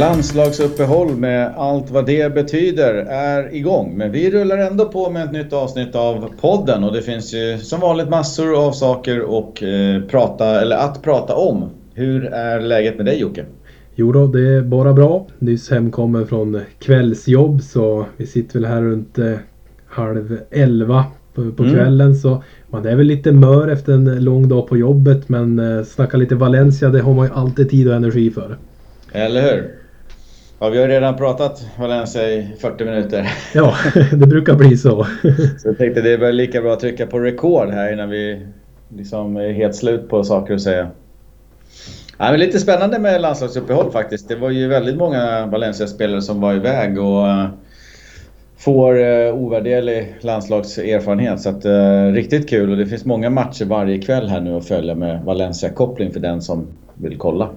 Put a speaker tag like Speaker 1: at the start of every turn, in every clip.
Speaker 1: Landslagsuppehåll med allt vad det betyder är igång. Men vi rullar ändå på med ett nytt avsnitt av podden och det finns ju som vanligt massor av saker och, eh, prata, eller att prata om. Hur är läget med dig Jocke?
Speaker 2: Jo då, det är bara bra. Nyss hemkommen från kvällsjobb så vi sitter väl här runt eh, halv elva på, på mm. kvällen. Så man är väl lite mör efter en lång dag på jobbet men eh, snacka lite Valencia det har man ju alltid tid och energi för.
Speaker 1: Eller hur? Ja, vi har redan pratat Valencia i 40 minuter.
Speaker 2: Ja, det brukar bli så.
Speaker 1: så jag tänkte det är väl lika bra att trycka på record här innan vi liksom är helt slut på saker att säga. Ja, men lite spännande med landslagsuppehåll faktiskt. Det var ju väldigt många Valencia-spelare som var iväg och uh, får uh, ovärderlig landslagserfarenhet. Så att, uh, riktigt kul och det finns många matcher varje kväll här nu att följa med Valencia-koppling för den som vill kolla.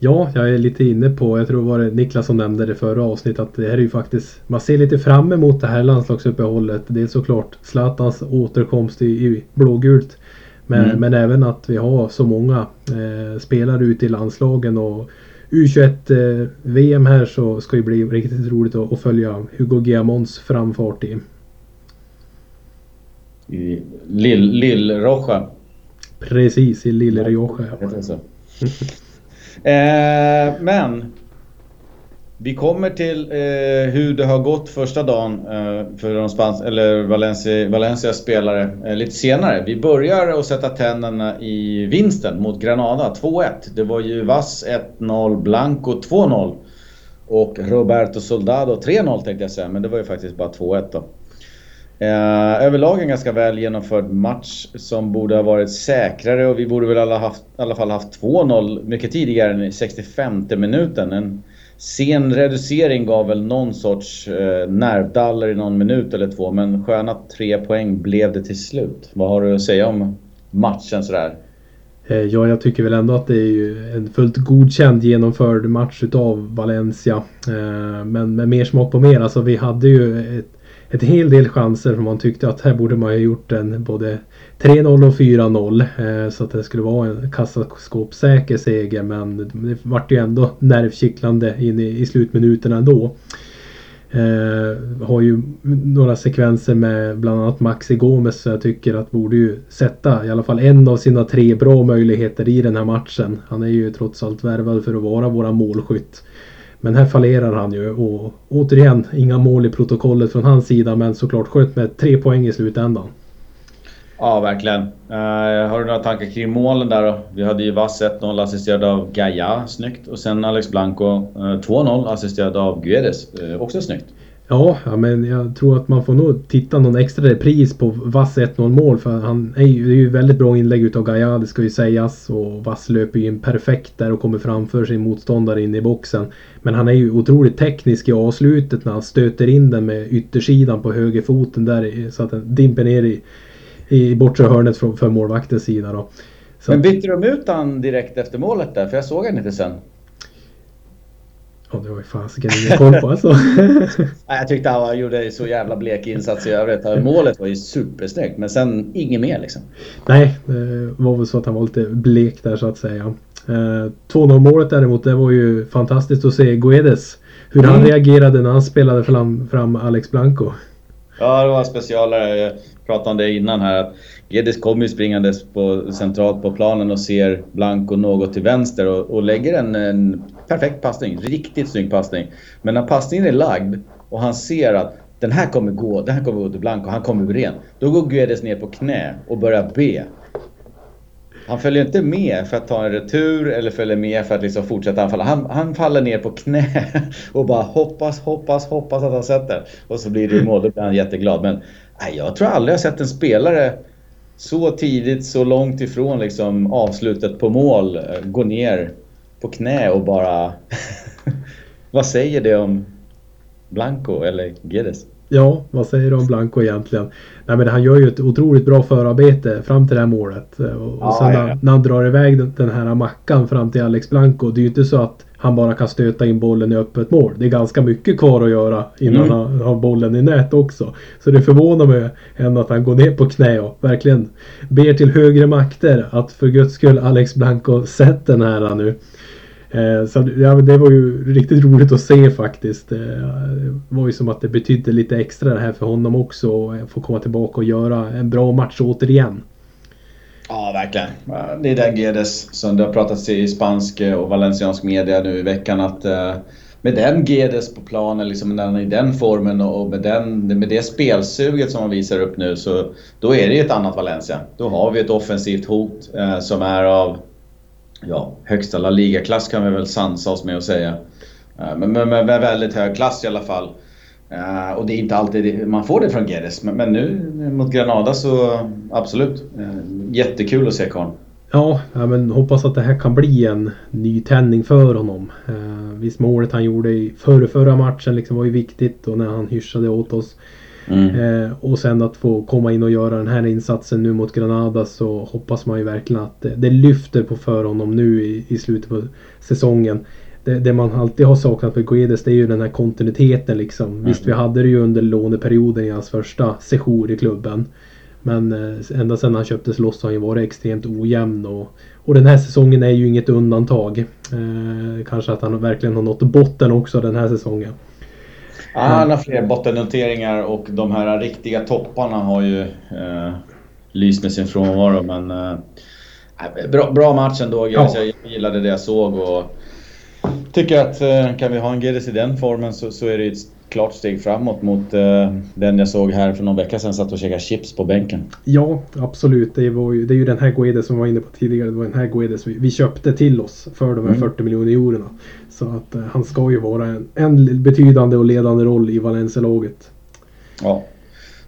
Speaker 2: Ja, jag är lite inne på, jag tror det var Niklas som nämnde det förra avsnittet, att det här är ju faktiskt, man ser lite fram emot det här landslagsuppehållet. Det är såklart Zlatans återkomst i, i blågult. Men, mm. men även att vi har så många eh, spelare ute i landslagen och U21 eh, VM här så ska det bli riktigt roligt att, att följa Hugo Guillamons framfart i.
Speaker 1: I Lill, Lill.
Speaker 2: Precis, i Lill Rioja. Ja.
Speaker 1: Eh, men vi kommer till eh, hur det har gått första dagen eh, för de spans eller Valencia, Valencia spelare eh, lite senare. Vi börjar att sätta tänderna i vinsten mot Granada, 2-1. Det var ju Vass 1-0, Blanco 2-0 och Roberto Soldado 3-0 tänkte jag säga, men det var ju faktiskt bara 2-1 då. Eh, överlag en ganska väl genomförd match som borde ha varit säkrare och vi borde väl alla haft, i alla fall haft 2-0 mycket tidigare än i 65 minuten. En sen reducering gav väl någon sorts eh, nervdaller i någon minut eller två men sköna tre poäng blev det till slut. Vad har du att säga om matchen sådär?
Speaker 2: Eh, ja, jag tycker väl ändå att det är ju en fullt godkänd genomförd match utav Valencia. Eh, men med mer smak på mer. Alltså vi hade ju ett ett hel del chanser för man tyckte att här borde man ju gjort en både 3-0 och 4-0 eh, så att det skulle vara en kassaskåpssäker seger men det vart ju ändå nervkittlande in i, i slutminuterna ändå. Eh, har ju några sekvenser med bland annat Maxi Gomes så jag tycker att borde ju sätta i alla fall en av sina tre bra möjligheter i den här matchen. Han är ju trots allt värvad för att vara våra målskytt. Men här fallerar han ju och återigen inga mål i protokollet från hans sida men såklart sköt med tre poäng i slutändan.
Speaker 1: Ja, verkligen. Uh, har du några tankar kring målen där då? Vi hade ju Vass 1-0 assisterad av Gaia, snyggt. Och sen Alex Blanco eh, uh, 2-0 assisterad av Guedes, uh, också snyggt.
Speaker 2: Ja, men jag tror att man får nog titta någon extra repris på Vass 1-0 mål för han är ju, det är ju väldigt bra inlägg utav Gaia, det ska ju sägas. Och Vass löper ju in perfekt där och kommer framför sin motståndare in i boxen. Men han är ju otroligt teknisk i avslutet när han stöter in den med yttersidan på högerfoten där så att den dimper ner i, i bortre hörnet för, för målvaktens sida då.
Speaker 1: Så men bytte de ut han direkt efter målet där? För jag såg han inte sen.
Speaker 2: Ja, det var ju fasiken ingen koll på alltså.
Speaker 1: jag tyckte han gjorde så jävla blek insats i övrigt. Målet var ju supersnyggt men sen inget mer liksom.
Speaker 2: Nej, det var väl så att han var lite blek där så att säga. 2-0 eh, målet däremot, det var ju fantastiskt att se Guedes. Hur mm. han reagerade när han spelade fram, fram Alex Blanco.
Speaker 1: Ja, det var en specialare. Pratade om det innan här. att Guedes kommer ju springandes på, centralt på planen och ser Blanco något till vänster och, och lägger en, en perfekt passning. Riktigt snygg passning. Men när passningen är lagd och han ser att den här kommer gå, den här kommer gå till Blanco, han kommer ren. Då går Guedes ner på knä och börjar be. Han följer inte med för att ta en retur eller följer med för att liksom fortsätta anfalla. Han, han faller ner på knä och bara hoppas, hoppas, hoppas att han sätter. Och så blir det mål. Då blir han jätteglad. Men nej, jag tror aldrig jag sett en spelare så tidigt, så långt ifrån liksom avslutet på mål eh, gå ner på knä och bara... Vad säger det om Blanco eller Guedes?
Speaker 2: Ja, vad säger du om Blanco egentligen? Nej, men han gör ju ett otroligt bra förarbete fram till det här målet. Och, ja, sen ja. när han drar iväg den, den här mackan fram till Alex Blanco. Det är ju inte så att han bara kan stöta in bollen i öppet mål. Det är ganska mycket kvar att göra innan mm. han har bollen i nät också. Så det förvånar mig ändå att han går ner på knä och verkligen ber till högre makter att för guds skull Alex Blanco sätt den här nu. Eh, så ja, det var ju riktigt roligt att se faktiskt. Eh, det var ju som att det betydde lite extra det här för honom också. Att få komma tillbaka och göra en bra match återigen.
Speaker 1: Ja, verkligen. Det är den Gedes som det har pratats i spansk eh, och valenciansk media nu i veckan att eh, med den Gedes på planen, liksom i den formen och med, den, med det spelsuget som han visar upp nu så då är det ju ett annat Valencia. Då har vi ett offensivt hot eh, som är av ja, högsta La Liga-klass kan vi väl sansa oss med att säga. Eh, men med, väldigt hög klass i alla fall. Uh, och det är inte alltid man får det från Gedes. Men, men, nu mot Granada så absolut. Uh, jättekul att se karln.
Speaker 2: Ja, men hoppas att det här kan bli en nytändning för honom. Uh, visst målet han gjorde i förra, förra matchen liksom var ju viktigt och när han hyschade åt oss. Mm. Uh, och sen att få komma in och göra den här insatsen nu mot Granada så hoppas man ju verkligen att det, det lyfter på för honom nu i, i slutet på säsongen. Det, det, man alltid har saknat med Guedes det är ju den här kontinuiteten liksom. Mm. Visst vi hade det ju under låneperioden i hans första session i klubben. Men eh, ända sedan han köptes loss har han ju varit extremt ojämn och, och den här säsongen är ju inget undantag. Eh, kanske att han verkligen har nått botten också den här säsongen.
Speaker 1: Ja, han har fler bottennoteringar och de här riktiga topparna har ju eh, lyst med sin frånvaro. Men eh, bra, bra match ändå. Ja. Jag gillade det jag såg och tycker att eh, kan vi ha en GDC i den formen så, så är det ett klart steg framåt mot uh, den jag såg här för någon vecka sedan satt och käkade chips på bänken.
Speaker 2: Ja, absolut. Det, var ju, det är ju den här Guedes som vi var inne på tidigare. Det var den här Guedes vi, vi köpte till oss för de här mm. 40 miljoner eurona. Så att uh, han ska ju vara en, en betydande och ledande roll i Valencia-laget.
Speaker 1: Ja.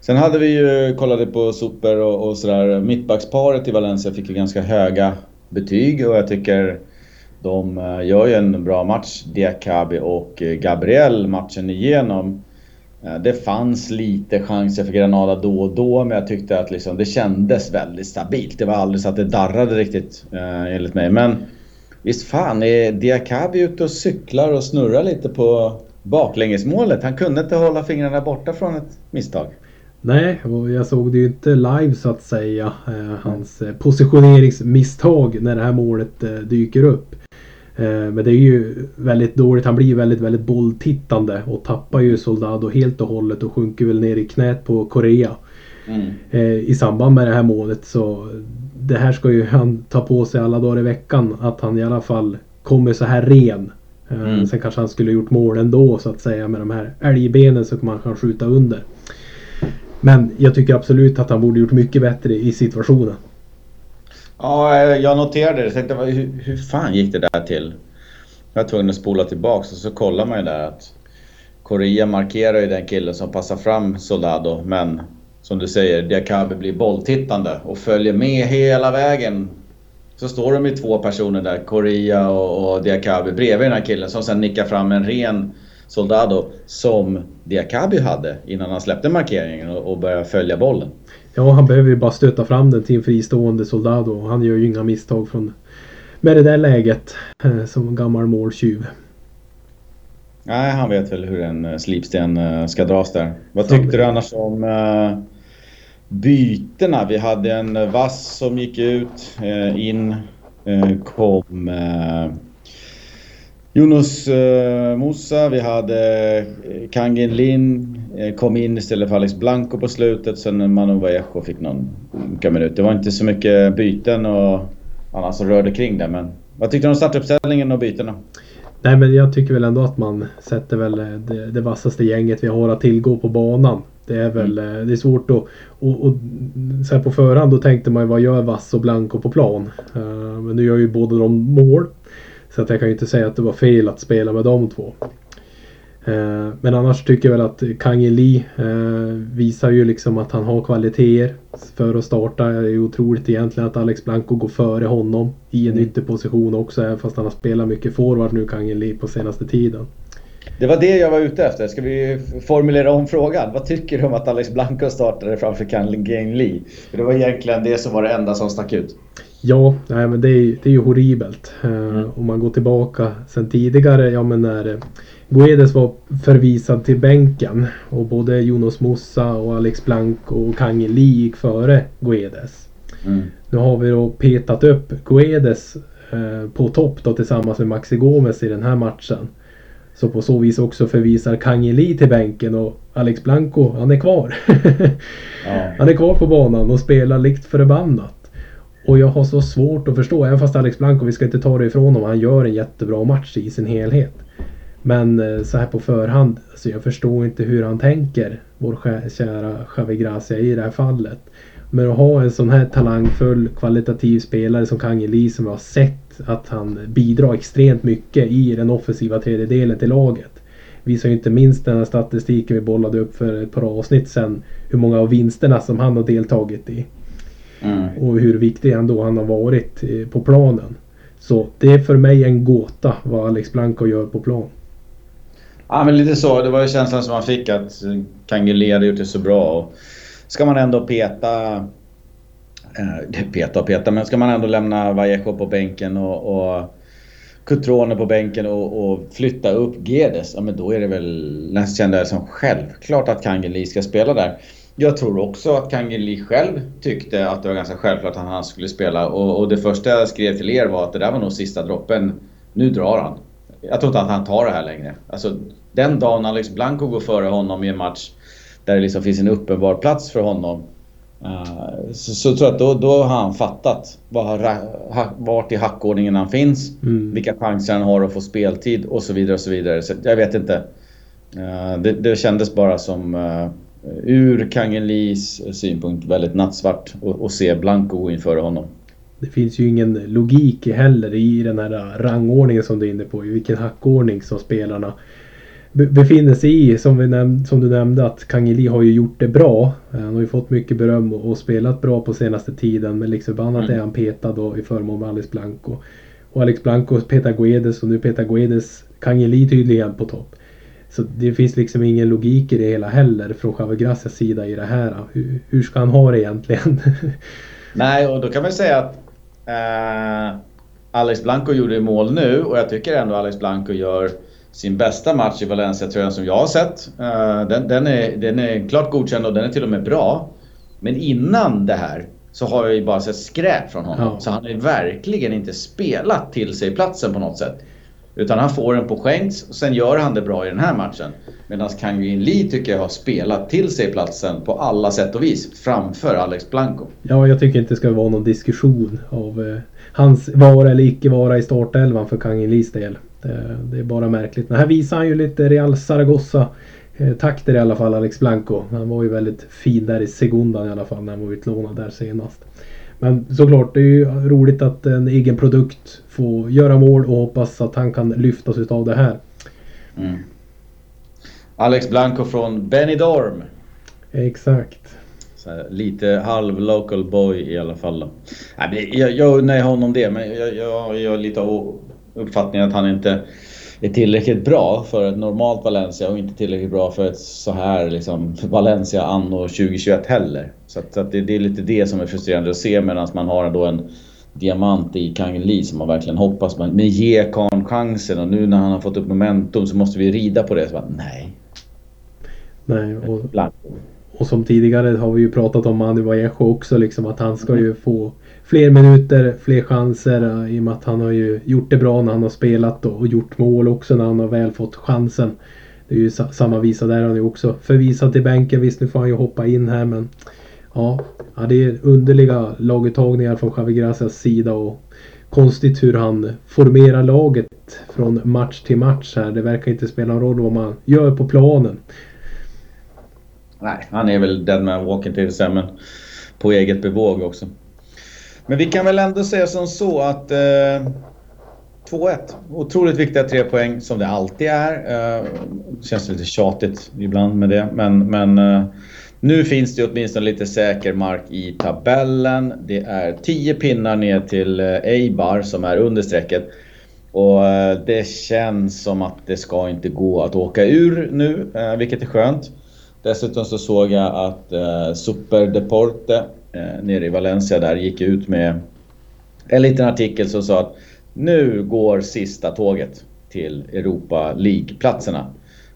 Speaker 1: Sen hade vi ju kollade på super och, och sådär. Mittbacksparet i Valencia fick ju ganska höga betyg och jag tycker de eh, gör ju en bra match, Diakabi och eh, Gabriel, matchen igenom. Eh, det fanns lite chanser för Granada då och då, men jag tyckte att liksom, det kändes väldigt stabilt. Det var aldrig så att det darrade riktigt, enligt mig. Men visst fan är Diakabi ute och cyklar och snurrar lite på baklängesmålet. Han kunde inte hålla fingrarna borta från ett misstag.
Speaker 2: Nej, och jag såg det ju inte live så att säga. hans positioneringsmisstag när det här målet dyker upp. Eh, men det är ju väldigt dåligt. Han blir väldigt, väldigt bolltittande och tappar ju Soldado helt och hållet och sjunker väl ner i knät på Korea. Mm. Eh, I samband med det här målet så det här ska ju han ta på sig alla dagar i veckan. Att han i alla fall kommer så här ren. Eh, mm. Sen kanske han skulle gjort mål ändå så att säga med de här älgbenen så man kan skjuta under. Men jag tycker absolut att han borde gjort mycket bättre i situationen.
Speaker 1: Ja, jag noterade det. Jag tänkte, hur, hur fan gick det där till? Jag var tvungen att spola tillbaks och så kollar man ju där att Korea markerar ju den killen som passar fram Soldado. Men som du säger, Diakabi blir bolltittande och följer med hela vägen. Så står de ju två personer där, Korea och, och Diakabi bredvid den här killen som sen nickar fram en ren Soldado som Diakabi hade innan han släppte markeringen och, och började följa bollen.
Speaker 2: Ja, han behöver ju bara stöta fram den till en fristående Soldado. Han gör ju inga misstag från med det där läget eh, som gammal måltjuv.
Speaker 1: Nej, han vet väl hur en eh, slipsten eh, ska dras där. Vad tyckte du annars om bytena? Vi hade en vass som gick ut, in kom Yunus uh, Musa, vi hade eh, Kangin Lin uh, kom in istället för Alex Blanco på slutet. Sen Manu Vallejo fick någon minut. Det var inte så mycket byten och annat som rörde kring det. Men vad tyckte du om startuppställningen och bytena?
Speaker 2: Nej men jag tycker väl ändå att man sätter väl det, det vassaste gänget vi har att tillgå på banan. Det är väl mm. det är svårt att... Och, och, så här på förhand då tänkte man ju vad gör Vass och Blanco på plan? Uh, men nu gör ju båda de mål. Så att jag kan ju inte säga att det var fel att spela med de två. Eh, men annars tycker jag väl att Kang Lee eh, visar ju liksom att han har kvaliteter för att starta. Det är otroligt egentligen att Alex Blanco går före honom i en mm. ytterposition också. Även fast han har spelat mycket forward nu, Kang Lee, på senaste tiden.
Speaker 1: Det var det jag var ute efter. Ska vi formulera om frågan? Vad tycker du om att Alex Blanco startade framför Kang Lee? Det var egentligen det som var det enda som stack ut.
Speaker 2: Ja, nej, men det är, det är ju horribelt. Uh, mm. Om man går tillbaka sen tidigare, ja men när Guedes var förvisad till bänken och både Jonas Mossa och Alex Blanco och Kang Lee gick före Guedes. Mm. Nu har vi då petat upp Guedes eh, på topp då tillsammans med Maxi Gomes i den här matchen. Så på så vis också förvisar Kangeli till bänken och Alex Blanco, han är kvar. ja. Han är kvar på banan och spelar likt förbannat. Och jag har så svårt att förstå, även fast Alex Blanco, vi ska inte ta det ifrån honom, han gör en jättebra match i sin helhet. Men eh, så här på förhand, alltså jag förstår inte hur han tänker, vår kära Javi Gracia i det här fallet. Men att ha en sån här talangfull kvalitativ spelare som Kangeli som vi har sett att han bidrar extremt mycket i den offensiva tredjedelen till laget. Visar ju inte minst den här statistiken vi bollade upp för ett par avsnitt sedan. Hur många av vinsterna som han har deltagit i. Mm. Och hur viktig ändå han har varit eh, på planen. Så det är för mig en gåta vad Alex Blanco gör på plan.
Speaker 1: Ja men lite så. Det var ju känslan som man fick att Kangeli hade gjort det så bra. Och ska man ändå peta... Eh, peta och peta, men ska man ändå lämna Vallejo på bänken och, och Cutrone på bänken och, och, flytta upp Gedes, ja men då är det väl nästan kände som självklart att Kangeli ska spela där. Jag tror också att Kangeli själv tyckte att det var ganska självklart att han skulle spela och, och det första jag skrev till er var att det där var nog sista droppen. Nu drar han. Jag tror inte att han tar det här längre. Alltså, den dagen Alex Blanco går före honom i en match där det liksom finns en uppenbar plats för honom. Uh, så, så tror jag att då, då har han fattat var, ha, vart i hackordningen han finns. Mm. Vilka chanser han har att få speltid och så vidare. och så vidare. Så jag vet inte. Uh, det, det, kändes bara som uh, ur Kangelis synpunkt väldigt nattsvart att se Blanco gå in före honom.
Speaker 2: Det finns ju ingen logik heller i den här rangordningen som du är inne på. I vilken hackordning som spelarna befinner sig i. Som, vi näm som du nämnde att Kangeli har ju gjort det bra. Han har ju fått mycket beröm och, och spelat bra på senaste tiden. Men liksom förbannat mm. är han petad då i förmån med Alex Blanco. Och Alex Blanco petar Guedes och nu petar Guedes Kangeli tydligen på topp. Så det finns liksom ingen logik i det hela heller från Javier Gracias sida i det här. Hur, hur ska han ha det egentligen?
Speaker 1: Nej, och då kan man säga att eh, Alex Blanco gjorde mål nu och jag tycker ändå Alex Blanco gör sin bästa match i Valencia-tröjan som jag har sett. Uh, den, den, är, den är klart godkänd och den är till och med bra. Men innan det här så har jag ju bara sett skräp från honom. Ja. Så han har ju verkligen inte spelat till sig platsen på något sätt. Utan han får den på skänks och sen gör han det bra i den här matchen. Medan Kangin Lee tycker jag har spelat till sig platsen på alla sätt och vis framför Alex Blanco.
Speaker 2: Ja, jag tycker inte det ska vara någon diskussion av eh, hans vara eller icke vara i startelvan för Kangin Lees del. Det, det, är bara märkligt. Men här visar han ju lite Real Zaragoza eh, takter i alla fall, Alex Blanco. Han var ju väldigt fin där i segundan i alla fall när han var utlånad där senast. Men såklart, det är ju roligt att en egen produkt får göra mål och hoppas att han kan lyftas utav det här. Mm.
Speaker 1: Alex Blanco från Benidorm.
Speaker 2: Exakt.
Speaker 1: Så lite halv local boy i alla fall. Då. Jag, jag unnar honom det, men jag, jag, jag är lite uppfattningen att han inte är tillräckligt bra för ett normalt Valencia och inte tillräckligt bra för ett så här liksom Valencia anno 2021 heller. Så, att, så att det, det, är lite det som är frustrerande att se medan man har då en diamant i Kang Lee som man verkligen hoppas på. Men ge Karn chansen och nu när han har fått upp momentum så måste vi rida på det. Så bara, nej.
Speaker 2: Nej, och, och som tidigare har vi ju pratat om Manu Vallejo också liksom att han ska ju få fler minuter, fler chanser eh, i och med att han har ju gjort det bra när han har spelat och, gjort mål också när han har väl fått chansen. Det är ju samma visa där. Han är också förvisad till bänken. Visst, nu får han ju hoppa in här men ja, ja det är underliga laguttagningar från Javi Gracias sida och konstigt hur han formerar laget från match till match här. Det verkar inte spela någon roll vad man gör på planen.
Speaker 1: Nej, han är väl dead man walking till sig men på eget bevåg också. Men vi kan väl ändå säga som så att eh, 2-1. Otroligt viktiga tre poäng som det alltid är. Eh, det känns lite tjatigt ibland med det. Men, men eh, nu finns det åtminstone lite säker mark i tabellen. Det är 10 pinnar ner till eh, Eibar som är under strecket. Och eh, det känns som att det ska inte gå att åka ur nu, eh, vilket är skönt. Dessutom så såg jag att Super Deporte eh, nere i Valencia där gick ut med en liten artikel som sa att nu går sista tåget till Europa League-platserna.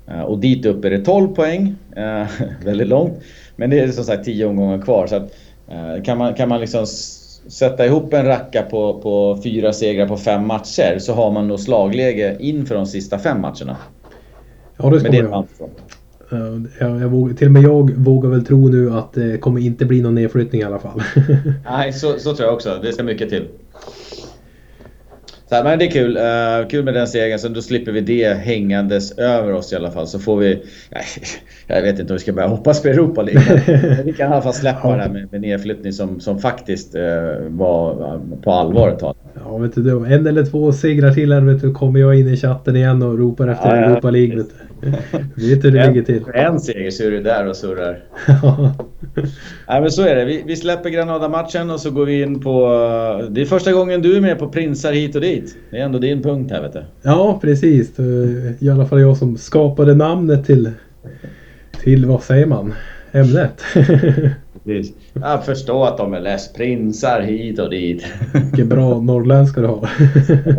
Speaker 1: Eh, och dit upp är det 12 poäng, eh, väldigt långt. Men det är som sagt 10 omgångar kvar. Så att, eh, kan, man, kan man liksom sätta ihop en racka på, på fyra segrar på fem matcher så har man nog slagläge inför de sista fem matcherna.
Speaker 2: Ja, det ska
Speaker 1: Men det
Speaker 2: man
Speaker 1: allt.
Speaker 2: Jag, jag vågar, till och med jag vågar väl tro nu att det kommer inte bli någon nedflyttning i alla fall.
Speaker 1: Nej, så, så tror jag också. Det ska mycket till. Så här, men det är kul. Uh, kul med den segern, så då slipper vi det hängandes över oss i alla fall. Så får vi... Nej, jag vet inte om vi ska börja hoppas på Europa League. Vi kan i alla fall släppa det här med, med nedflyttning som, som faktiskt uh, var på allvar ett tag.
Speaker 2: Ja, vet du, en eller två segrar till här vet du, kommer jag in i chatten igen och ropar efter
Speaker 1: Ja, ja,
Speaker 2: Europa League. Du. Vet hur det ligger till.
Speaker 1: En, en seger så är du där och surrar. Nej men så är det. Vi, vi släpper Granada-matchen och så går vi in på... Det är första gången du är med på prinsar hit och dit. Det är ändå din punkt här vet du.
Speaker 2: ja, precis. I alla fall jag som skapade namnet till... Till, vad säger man? Ämnet.
Speaker 1: Precis. Jag förstår att de är less. Prinsar hit och dit.
Speaker 2: Vilken bra norrländska du har.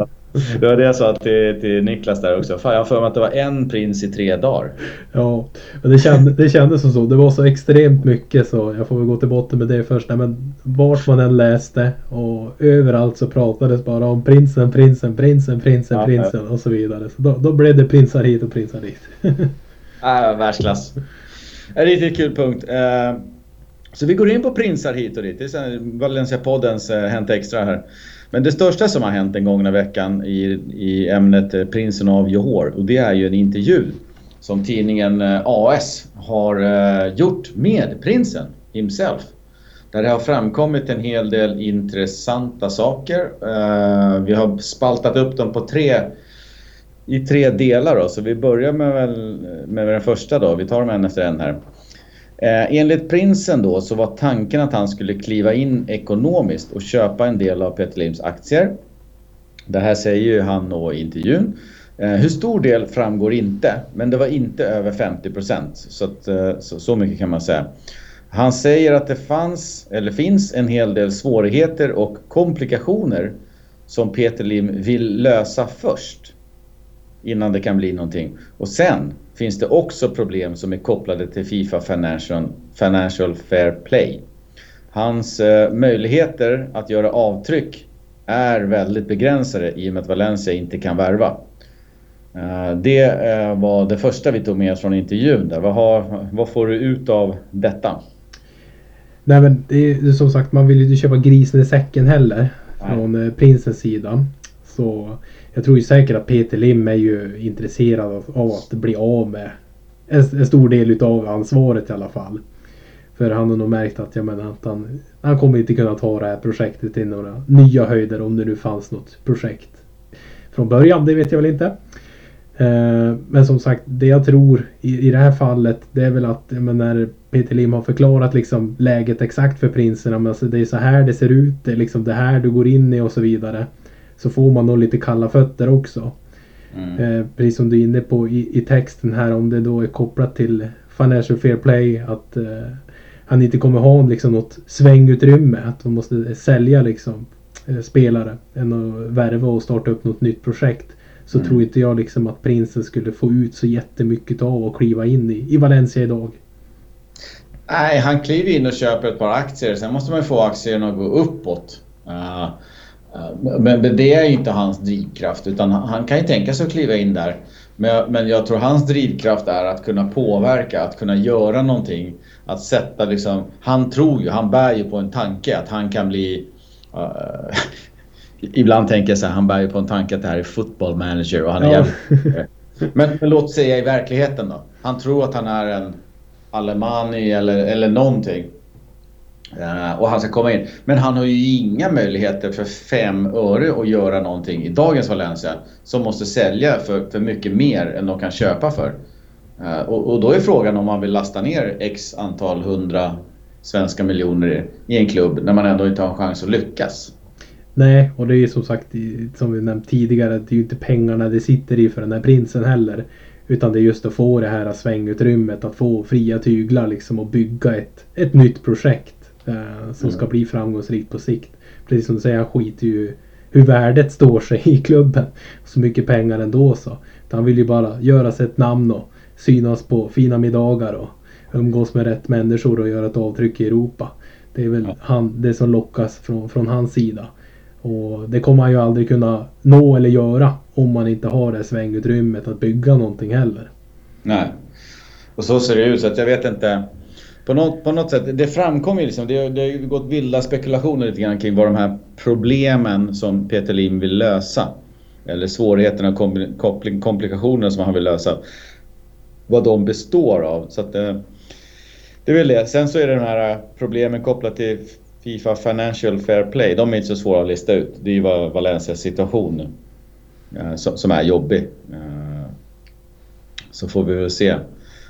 Speaker 1: Det var det jag sa till, till Niklas där också. Fan, jag har för mig att det var en prins i tre dagar.
Speaker 2: Ja, men det, kände, det kändes som så. Det var så extremt mycket så jag får väl gå till botten med det först. Nej, men vart man än läste och överallt så pratades bara om prinsen, prinsen, prinsen, prinsen,
Speaker 1: Ja,
Speaker 2: prinsen och så vidare. Så då, då blev det prinsar hit och prinsar dit.
Speaker 1: Äh, världsklass. En riktigt kul punkt. Eh, Så vi går in på prinsar hit och dit. Det är Valencia-poddens eh, Hänt Extra här. Men det största som har hänt den gångna veckan i, i ämnet eh, Prinsen av Johor och det är ju en intervju som tidningen eh, AS har eh, gjort med prinsen himself. Där det har framkommit en hel del intressanta saker. Vi har spaltat upp dem på tre i tre delar då, så vi börjar med, väl, med den första då. Vi tar dem en efter en här. Eh, enligt prinsen då så var tanken att han skulle kliva in ekonomiskt och köpa en del av Peter Lims aktier. Det här säger ju han då i intervjun. Eh, hur stor del framgår inte, men det var inte över 50 procent. Så, att, eh, så, så mycket kan man säga. Han säger att det fanns, eller finns en hel del svårigheter och komplikationer som Peter Lim vill lösa först innan det kan bli någonting. Och sen finns det också problem som är kopplade till Fifa Financial, Financial Fair Play. Hans eh, möjligheter att göra avtryck är väldigt begränsade i och med att Valencia inte kan värva. Eh, det eh, var det första vi tog med oss från intervjun. Där. Vad, har, vad får du ut av detta?
Speaker 2: Nej men det är som sagt man vill ju inte köpa grisen i säcken heller.
Speaker 1: Nej.
Speaker 2: Från eh, prinsens sida. Så jag tror ju säkert att Peter Lim är ju intresserad av, att bli av med en, en stor del utav ansvaret i alla fall. För han har nog märkt att, jag menar, att han, han kommer inte kunna ta det här projektet till några nya höjder om det nu fanns något projekt från början. Det vet jag väl inte. Eh, men som sagt, det jag tror i, i det här fallet det är väl att när Peter Lim har förklarat liksom läget exakt för prinsen. Alltså, det är så här det ser ut. Det är liksom det här du går in i och så vidare. Så får man nog lite kalla fötter också.
Speaker 1: Mm.
Speaker 2: Eh, precis som du är inne på i, i texten här om det då är kopplat till Financial Fair Play. Att eh, han inte kommer ha liksom något svängutrymme. Att de måste sälja liksom eh, spelare än att värva och starta upp något nytt projekt. Så
Speaker 1: Mm.
Speaker 2: tror inte jag liksom att prinsen skulle få ut så jättemycket av att kliva in i, i Valencia idag.
Speaker 1: Nej, han kliver in och köper ett par aktier. Sen måste man ju få aktierna att gå uppåt. Uh, men men det är ju inte hans drivkraft. Utan han, kan ju tänka sig att kliva in där. Men, jag- tror hans drivkraft är att kunna påverka, att kunna göra någonting. Att sätta liksom... Han tror ju, han bär ju på en tanke att han kan bli... uh, ibland tänker jag så här, han bär ju på en tanke att det här är football manager och han är
Speaker 2: Ja.
Speaker 1: jävligt men, men låt säga i verkligheten då. Han tror att han är en Alemani eller, eller någonting. Eh, och han ska komma in. Men han har ju inga möjligheter för fem öre att göra någonting i dagens Valencia. Som måste sälja för, för mycket mer än de kan köpa för. Eh, och, och då är frågan om man vill lasta ner x antal hundra svenska miljoner i en klubb när man ändå inte har en chans att lyckas.
Speaker 2: Nej, och det är ju som sagt som vi nämnt tidigare. Det är ju inte pengarna det sitter i för den här prinsen heller. Utan det är just att få det här svängutrymmet. Att få fria tyglar liksom och bygga ett, ett nytt projekt. Eh, som ska
Speaker 1: Mm.
Speaker 2: bli framgångsrikt på sikt. Precis som du säger, han skiter ju hur värdet står sig i klubben. Så mycket pengar ändå så. Han vill ju bara göra sig ett namn och synas på fina middagar och umgås med rätt människor och göra ett avtryck i Europa. Det är väl ja. han, det som lockas från, från hans sida. Och det kommer han ju aldrig kunna nå eller göra om man inte har det svängutrymmet att bygga någonting heller.
Speaker 1: Nej. Och så ser det ut så att jag vet inte. På något, på något sätt, det framkommer ju liksom, det, det har gått vilda spekulationer lite grann kring vad de här problemen som Peter Lim vill lösa. Eller svårigheterna och komplikationerna som han vill lösa. Vad de består av. Så att, det, det är väl det. Sen så är det de här eh, problemen kopplat till Fifa Financial Fair Play. De är inte så svåra att lista ut. Det är ju Valencias situation eh, nu. Som är jobbig. Så får vi väl se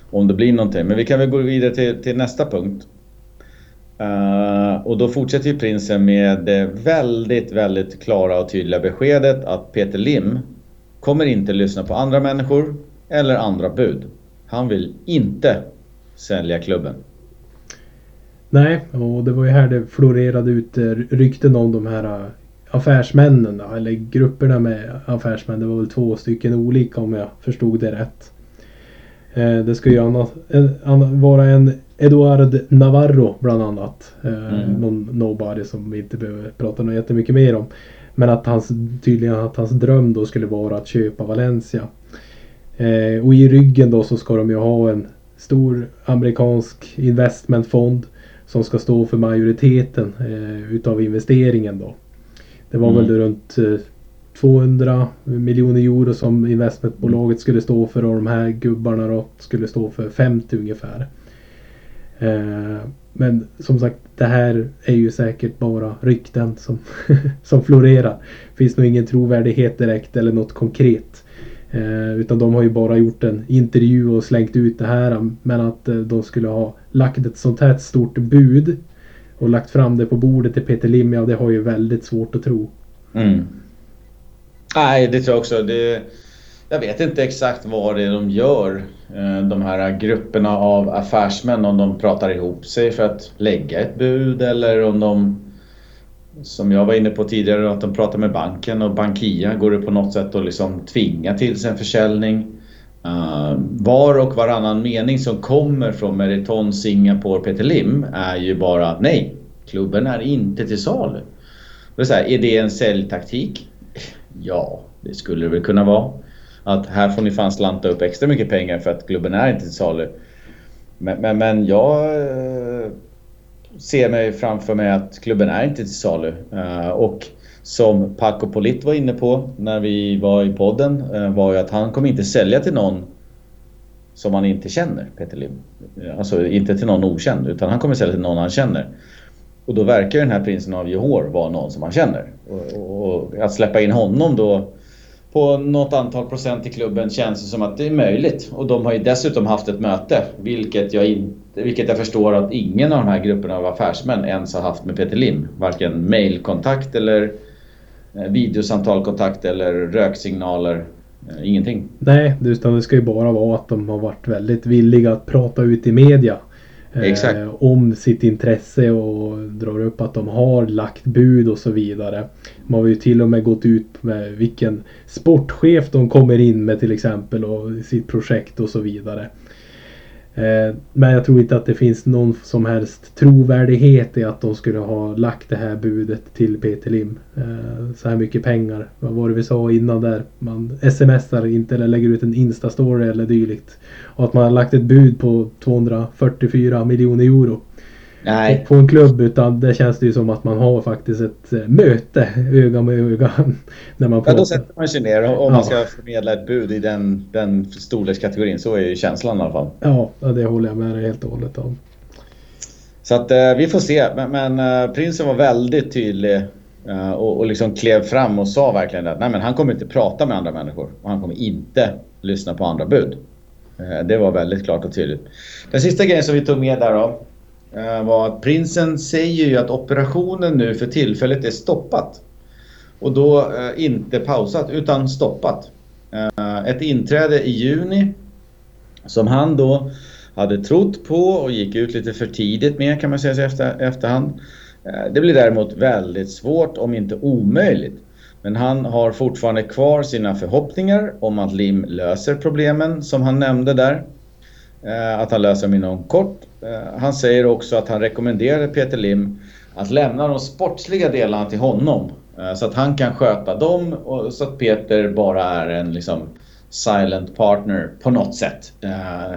Speaker 1: om det blir någonting. Men vi kan väl gå vidare till, till nästa punkt. Uh, och då fortsätter ju prinsen med det väldigt, väldigt klara och tydliga beskedet att Peter Lim kommer inte lyssna på andra människor eller andra bud. Han vill inte sälja klubben.
Speaker 2: Nej, och det var ju här det florerade ut eh, rykten om de här eh, affärsmännen eller grupperna med affärsmän. Det var väl två stycken olika om jag förstod det rätt. Eh, det ska ju annat, en, vara en Eduard Navarro bland annat. Eh, mm. Någon nobody som vi inte behöver prata något jättemycket mer om. Men att hans, tydligen att hans dröm då skulle vara att köpa Valencia. Eh, och i ryggen då så ska de ju ha en stor amerikansk investmentfond som ska stå för majoriteten utav investeringen då. Det var mm. väl runt 200 miljoner euro som investmentbolaget skulle stå för och de här gubbarna då skulle stå för 50 ungefär. Eh, men som sagt, det här är ju säkert bara rykten som, som florerar. Finns nog ingen trovärdighet direkt eller något konkret. Eh, utan de har ju bara gjort en intervju och slängt ut det här. Men att eh, de skulle ha lagt ett sånt här stort bud och lagt fram det på bordet till Peter Lim, ja det har ju väldigt svårt att tro. Mm.
Speaker 1: Nej, det tror jag också. Det, jag vet inte exakt vad det är de gör, eh, de här grupperna av affärsmän, om de pratar ihop sig för att lägga ett bud eller om de, som jag var inne på tidigare, att de pratar med banken och Bankia går det på något sätt att liksom tvinga till sig en försäljning. Uh, var och varannan mening som kommer från Meriton, Singapore, Peter Lim är ju bara nej, klubben är inte till salu. Det är, så här, är det en säljtaktik? Ja, det skulle det väl kunna vara. Att här får ni fan slanta upp extra mycket pengar för att klubben är inte till salu. Men, men, men jag eh, ser mig framför mig att klubben är inte till salu. Eh, och som Paco Polit var inne på när vi var i podden eh, var ju att han kommer inte sälja till någon som han inte känner, Peter Lim. Alltså inte till någon okänd utan han kommer sälja till någon han känner. Och då verkar den här prinsen av Johor vara någon som han känner. Och, och, att släppa in honom då på något antal procent i klubben känns som att det är möjligt. Och de har ju dessutom haft ett möte, vilket jag, in, vilket jag förstår att ingen av de här grupperna av affärsmän ens har haft med Peter Lim. Varken mailkontakt eller eh, videosamtalkontakt eller röksignaler. Eh, ingenting.
Speaker 2: Nej, utan det ska ju bara vara att de har varit väldigt villiga att prata ut i media eh, om sitt intresse och drar upp att de har lagt bud och så vidare. Man har ju till och med gått ut med vilken sportchef de kommer in med till exempel och sitt projekt och så vidare. Eh, men jag tror inte att det finns någon som helst trovärdighet i att de skulle ha lagt det här budet till Peter Lim. Eh, så här mycket pengar. Vad var det vi sa innan där? Man smsar inte eller lägger ut en instastory eller dylikt. Och att man har lagt ett bud på 244 miljoner euro. Nej. På en klubb utan det känns det ju som att man har faktiskt ett eh, möte öga med öga. När man
Speaker 1: pratar. Ja, då sätter man sig ner om ja. man ska förmedla ett bud i den, den storlekskategorin. Så är ju känslan i alla fall.
Speaker 2: Ja, det håller jag med dig helt och hållet om.
Speaker 1: Så att eh, vi får se. Men, men eh, prinsen var väldigt tydlig eh, och, och liksom klev fram och sa verkligen att nej, men han kommer inte prata med andra människor och han kommer inte lyssna på andra bud. Eh, det var väldigt klart och tydligt. Den sista grejen som vi tog med där då Eh, var att prinsen säger ju att operationen nu för tillfället är stoppat. Och då eh, inte pausat utan stoppat. Eh, ett inträde i juni som han då hade trott på och gick ut lite för tidigt med kan man säga i efter, efterhand. Eh, det blir däremot väldigt svårt om inte omöjligt. Men han har fortfarande kvar sina förhoppningar om att Lim löser problemen som han nämnde där. Eh, att han löser dem inom kort Eh, han säger också att han rekommenderar Peter Lim att lämna de sportsliga delarna till honom. Eh, så att han kan sköta dem och så att Peter bara är en liksom silent partner på något sätt. Eh,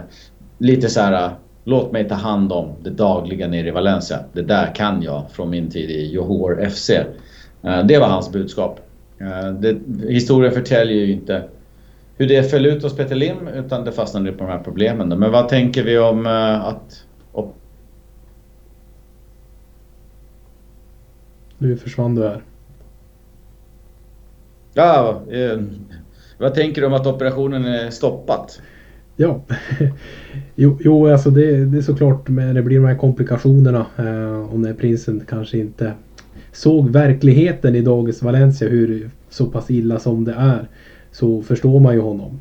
Speaker 1: lite så här Låt mig ta hand om det dagliga nere i Valencia. Det där kan jag från min tid i Johor FC. Det var hans budskap. Det, historien förtäljer ju inte hur det föll ut hos Peter Lim utan det fastnade på de här problemen. Men vad tänker vi om att...
Speaker 2: Nu försvann du här.
Speaker 1: Ja, eh, vad tänker du om att operationen är stoppat?
Speaker 2: Ja, jo, jo alltså det, det är såklart när det blir de här komplikationerna eh, och när prinsen kanske inte såg verkligheten i dagens Valencia hur så pass illa som det är så förstår man ju honom.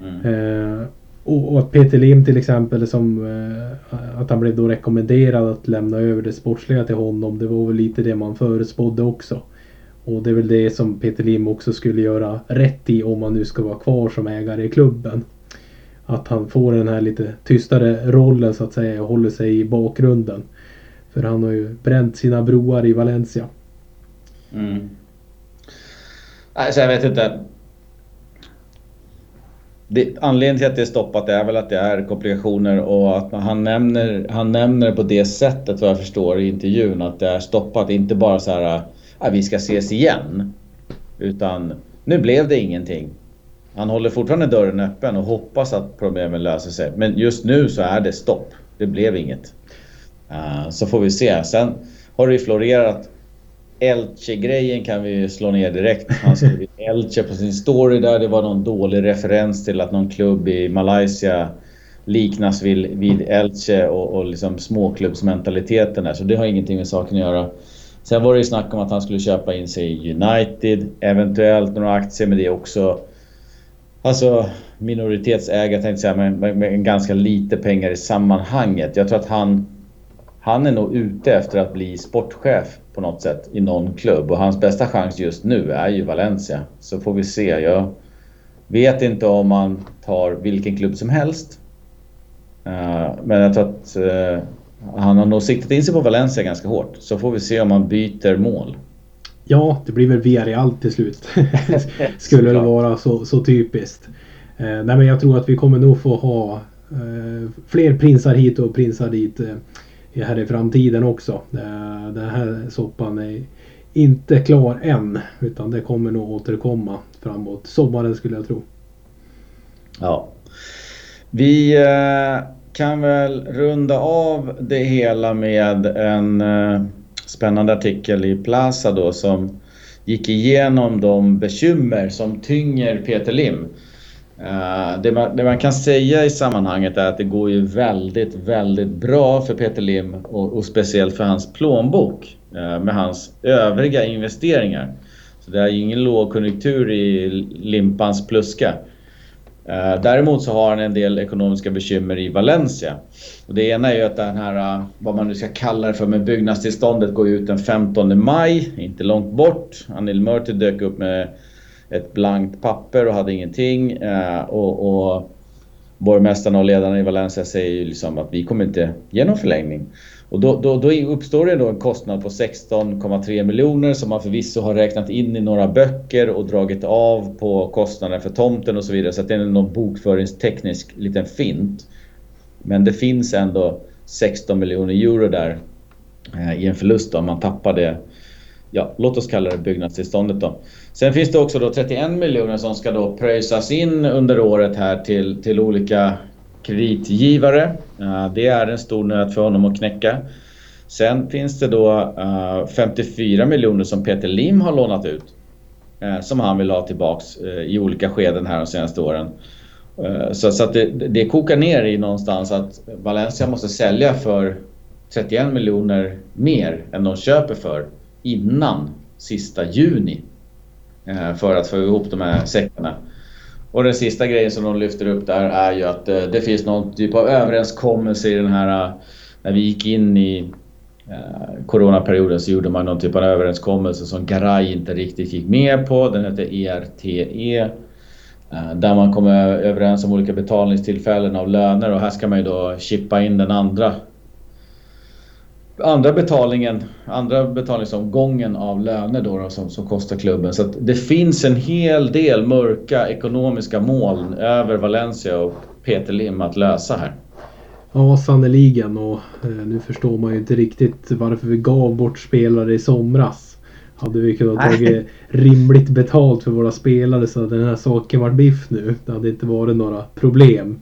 Speaker 2: Mm. Eh, och, och, att Peter Lim till exempel som eh, att han blev då rekommenderad att lämna över det sportsliga till honom. Det var väl lite det man förutspådde också. Och det är väl det som Peter Lim också skulle göra rätt i om han nu ska vara kvar som ägare i klubben att han får den här lite tystare rollen så att säga och håller sig i bakgrunden. För han har ju bränt sina broar i Valencia.
Speaker 1: Mm. Alltså jag vet inte. Det, anledningen till att det är stoppat är väl att det är komplikationer och att han nämner, han nämner på det sättet vad jag förstår i intervjun att det är stoppat. Inte bara så här att vi ska ses igen. Utan nu blev det ingenting. Han håller fortfarande dörren öppen och hoppas att problemen löser sig. Men just nu så är det stopp. Det blev inget. Uh, så får vi se. Sen har det ju florerat Elche-grejen kan vi ju slå ner direkt. Han skrev Elche på sin story där. Det var någon dålig referens till att någon klubb i Malaysia liknas vid, vid Elche och, och liksom småklubbsmentaliteten där. Så det har ingenting med saken att göra. Sen var det ju snack om att han skulle köpa in sig i United. Eventuellt några aktier, men det är också Alltså minoritetsägare tänkte jag säga, men med, ganska lite pengar i sammanhanget. Jag tror att han, han är nog ute efter att bli sportchef på något sätt i någon klubb. Och hans bästa chans just nu är ju Valencia. Så får vi se. Jag vet inte om han tar vilken klubb som helst. Uh, men jag tror att uh, han har nog siktat in sig på Valencia ganska hårt. Så får vi se om han byter mål.
Speaker 2: Ja, det blir väl Villarreal till slut. Skulle det vara så, så typiskt. Eh, nej men jag tror att vi kommer nog få ha eh, fler prinsar hit och prinsar dit eh, här i framtiden också. Den här soppan är inte klar än. Utan det kommer nog återkomma framåt sommaren skulle jag tro.
Speaker 1: Ja. Vi eh, kan väl runda av det hela med en eh, spännande artikel i Plaza då som gick igenom de bekymmer som tynger Peter Lim. Eh, det, man, det, man, kan säga i sammanhanget är att det går ju väldigt, väldigt bra för Peter Lim och, och speciellt för hans plånbok eh, med hans övriga investeringar. Så det är ju ingen lågkonjunktur i Limpans pluska. Eh, däremot så har han en del ekonomiska bekymmer i Valencia. Och det ena är ju att den här, vad man nu ska kalla det för, med byggnadstillståndet går ut den 15 maj, inte långt bort. Anil Murti dök upp med ett blankt papper och hade ingenting. Eh, och, och borgmästarna och ledarna i Valencia säger ju liksom att vi kommer inte ge någon förlängning. Och då, då, då uppstår det då en kostnad på 16,3 miljoner som man förvisso har räknat in i några böcker och dragit av på kostnaden för tomten och så vidare. Så att det är någon bokföringsteknisk liten fint. Men det finns ändå 16 miljoner euro där eh, i en förlust om man tappar det. Ja, låt oss kalla det byggnadstillståndet då. Sen finns det också då 31 miljoner som ska då pröjsas in under året här till, till olika kreditgivare. Eh, det är en stor nöt för honom att knäcka. Sen finns det då eh, 54 miljoner som Peter Lim har lånat ut. Eh, som han vill ha tillbaks i olika skeden här de senaste åren. Så, så att det, det kokar ner i någonstans att Valencia måste sälja för 31 miljoner mer än de köper för innan sista juni. Eh, för att få ihop de här säckarna. Och den sista grejen som de lyfter upp där är ju att eh, det finns någon typ av överenskommelse i den här... Eh, när vi gick in i coronaperioden så gjorde man någon typ av överenskommelse som Garay inte riktigt gick med på. Den hette ERTE. Där man kommer överens om olika betalningstillfällen av löner och här ska man ju då chippa in den andra andra betalningen, andra betalningsomgången av löner då, då som, som kostar klubben. Så det finns en hel del mörka ekonomiska moln över Valencia och Peter Lim att lösa här.
Speaker 2: Ja, sannoliken. Och eh, nu förstår man ju inte riktigt varför vi gav bort spelare i somras. Hade vi kunnat tagit rimligt betalt för våra spelare så hade den här saken varit biff nu. Det hade inte varit några problem.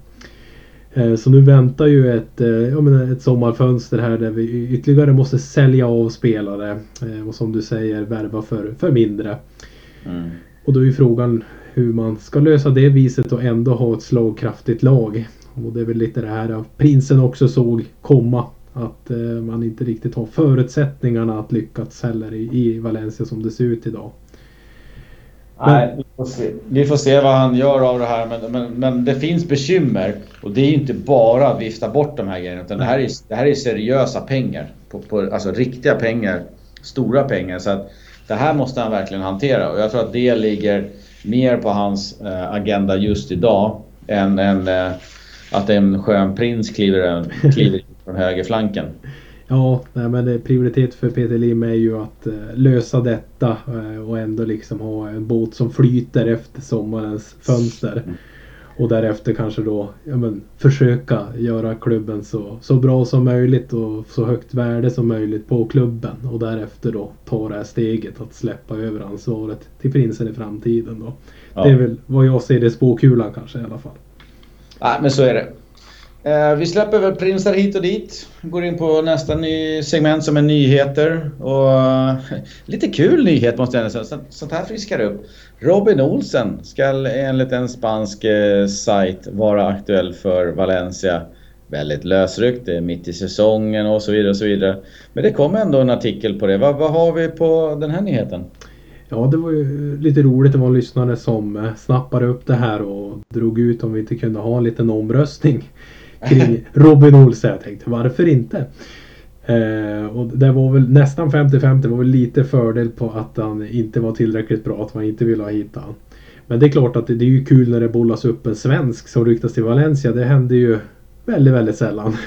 Speaker 2: Eh, så nu väntar ju ett, eh, ja, men ett sommarfönster här där vi ytterligare måste sälja av spelare. Eh, och som du säger värva för, för mindre. Mm. Och då är ju frågan hur man ska lösa det viset och ändå ha ett slagkraftigt lag. Och det är väl lite det här prinsen också såg komma. Att man inte riktigt har förutsättningarna att lyckas heller i, i Valencia som det ser ut idag.
Speaker 1: Nej, vi får, se. vi får se vad han gör av det här. Men, men, men det finns bekymmer. Och det är inte bara att vifta bort de här grejerna. Utan det här är, det här är seriösa pengar. På, på, alltså riktiga pengar. Stora pengar. Så att det här måste han verkligen hantera. Och jag tror att det ligger mer på hans eh, agenda just idag. Än, än eh, att en skön prins kliver, eh, kliver från högerflanken.
Speaker 2: Ja, nej, men prioritet för Peter Lim är ju att uh, lösa detta uh, och ändå liksom ha en båt som flyter efter sommarens fönster. Mm. Och därefter kanske då ja, men, försöka göra klubben så, så bra som möjligt och så högt värde som möjligt på klubben. Och därefter då ta det här steget att släppa över ansvaret till prinsen i framtiden. Då. Ja. Det är väl vad jag ser det spåkulan kanske i alla fall.
Speaker 1: Ja, men så är det. Eh, vi släpper väl prinsar hit och dit. Går in på nästa ny segment som är nyheter. Och eh, lite kul nyhet måste jag säga. Sånt här friskar upp. Robin Olsen ska enligt en spansk eh, sajt vara aktuell för Valencia. Väldigt lösryckt, det är mitt i säsongen och så vidare. och så vidare. Men det kom ändå en artikel på det. Vad, vad har vi på den här nyheten?
Speaker 2: Ja, det var ju lite roligt. Det var en lyssnare som eh, snappade upp det här och drog ut om vi inte kunde ha en liten omröstning kring Robin Olsen. Jag tänkte varför inte? Eh, och det var väl nästan 50-50. Det var väl lite fördel på att han inte var tillräckligt bra. Att man inte ville ha hit han. Men det är klart att det, det är ju kul när det bollas upp en svensk som ryktas till Valencia. Det händer ju väldigt, väldigt sällan.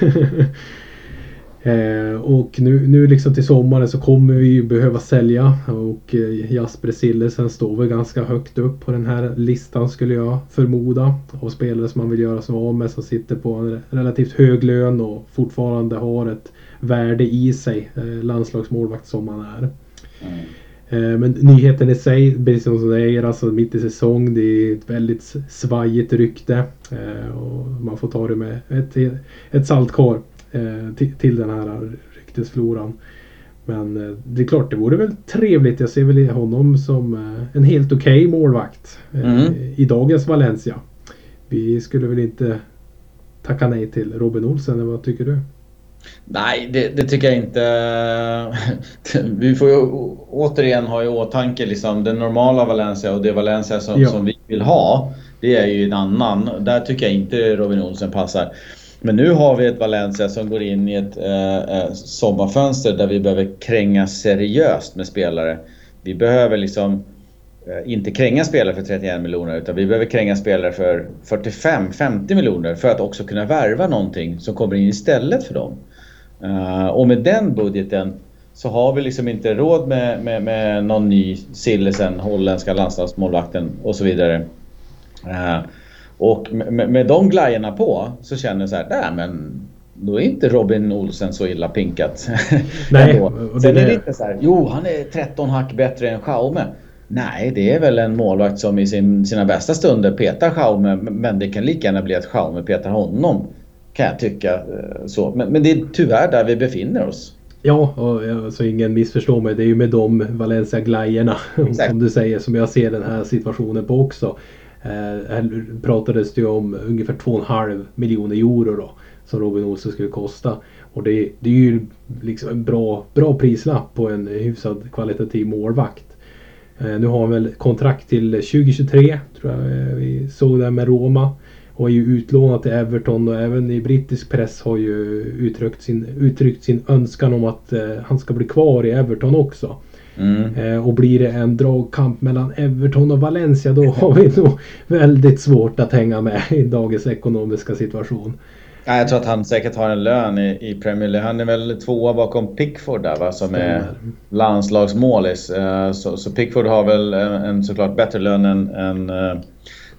Speaker 2: Eh, och nu, nu liksom till sommaren så kommer vi ju behöva sälja och eh, Jasper Sillesen står väl ganska högt upp på den här listan skulle jag förmoda. Av spelare som man vill göra sig av med som sitter på en relativt hög lön och fortfarande har ett värde i sig. Eh, landslagsmålvakt som han är. Mm. Men nyheten i sig, precis som du säger, alltså mitt i säsong. Det är ett väldigt svajigt rykte. Eh, och man får ta det med ett, ett saltkar till, till den här ryktesfloran. Men eh, det är klart, det vore väl trevligt. Jag ser väl honom som eh, en helt okej okay målvakt eh, mm. i dagens Valencia. Vi skulle väl inte tacka nej till Robin Olsen, eller vad tycker du?
Speaker 1: Nej, det, det, tycker jag inte. Vi får ju återigen ha i åtanke liksom den normala Valencia och det Valencia som, ja. som vi vill ha. Det är ju en annan. Där tycker jag inte Robin Olsen passar. Men nu har vi ett Valencia som går in i ett eh, eh, sommarfönster där vi behöver kränga seriöst med spelare. Vi behöver liksom eh, inte kränga spelare för 31 miljoner utan vi behöver kränga spelare för 45-50 miljoner för att också kunna värva någonting som kommer in istället för dem. Eh, och med den budgeten så har vi liksom inte råd med, med, med någon ny Sillesen, holländska landslagsmålvakten och så vidare. Eh, och med, med de glajjorna på så känner jag så här, nej men då är inte Robin Olsen så illa pinkat. Nej, och Sen är det inte så här, jo han är 13 hack bättre än Schaume. Nej, det är väl en målvakt som i sin, sina bästa stunder petar Schaume, men det kan lika gärna bli att Schaume petar honom. Kan jag tycka. Eh, så. Men, men det är tyvärr där vi befinner oss.
Speaker 2: Ja, och, alltså, ingen missförstår mig. Det är ju med de Valencia-glajjorna som du säger som jag ser den här situationen på också. Eh, här pratades det ju om ungefär 2,5 miljoner euro då. Som Robin Olsen skulle kosta. Och det, det är ju liksom en bra, bra prislapp på en hyfsad kvalitativ målvakt. Eh, nu har han väl kontrakt till 2023 tror jag eh, vi såg där med Roma. Och är ju utlånad till Everton och även i brittisk press har ju uttryckt sin, uttryckt sin önskan om att eh, han ska bli kvar i Everton också. Mm. Eh, och blir det en dragkamp mellan Everton och Valencia då har vi nog väldigt svårt att hänga med i dagens ekonomiska situation.
Speaker 1: Ja, jag tror att han säkert har en lön i, i Premier League. Han är väl tvåa bakom Pickford där va, som är landslagsmålis. Eh, så, så, Pickford har väl en, såklart bättre lön än, än eh,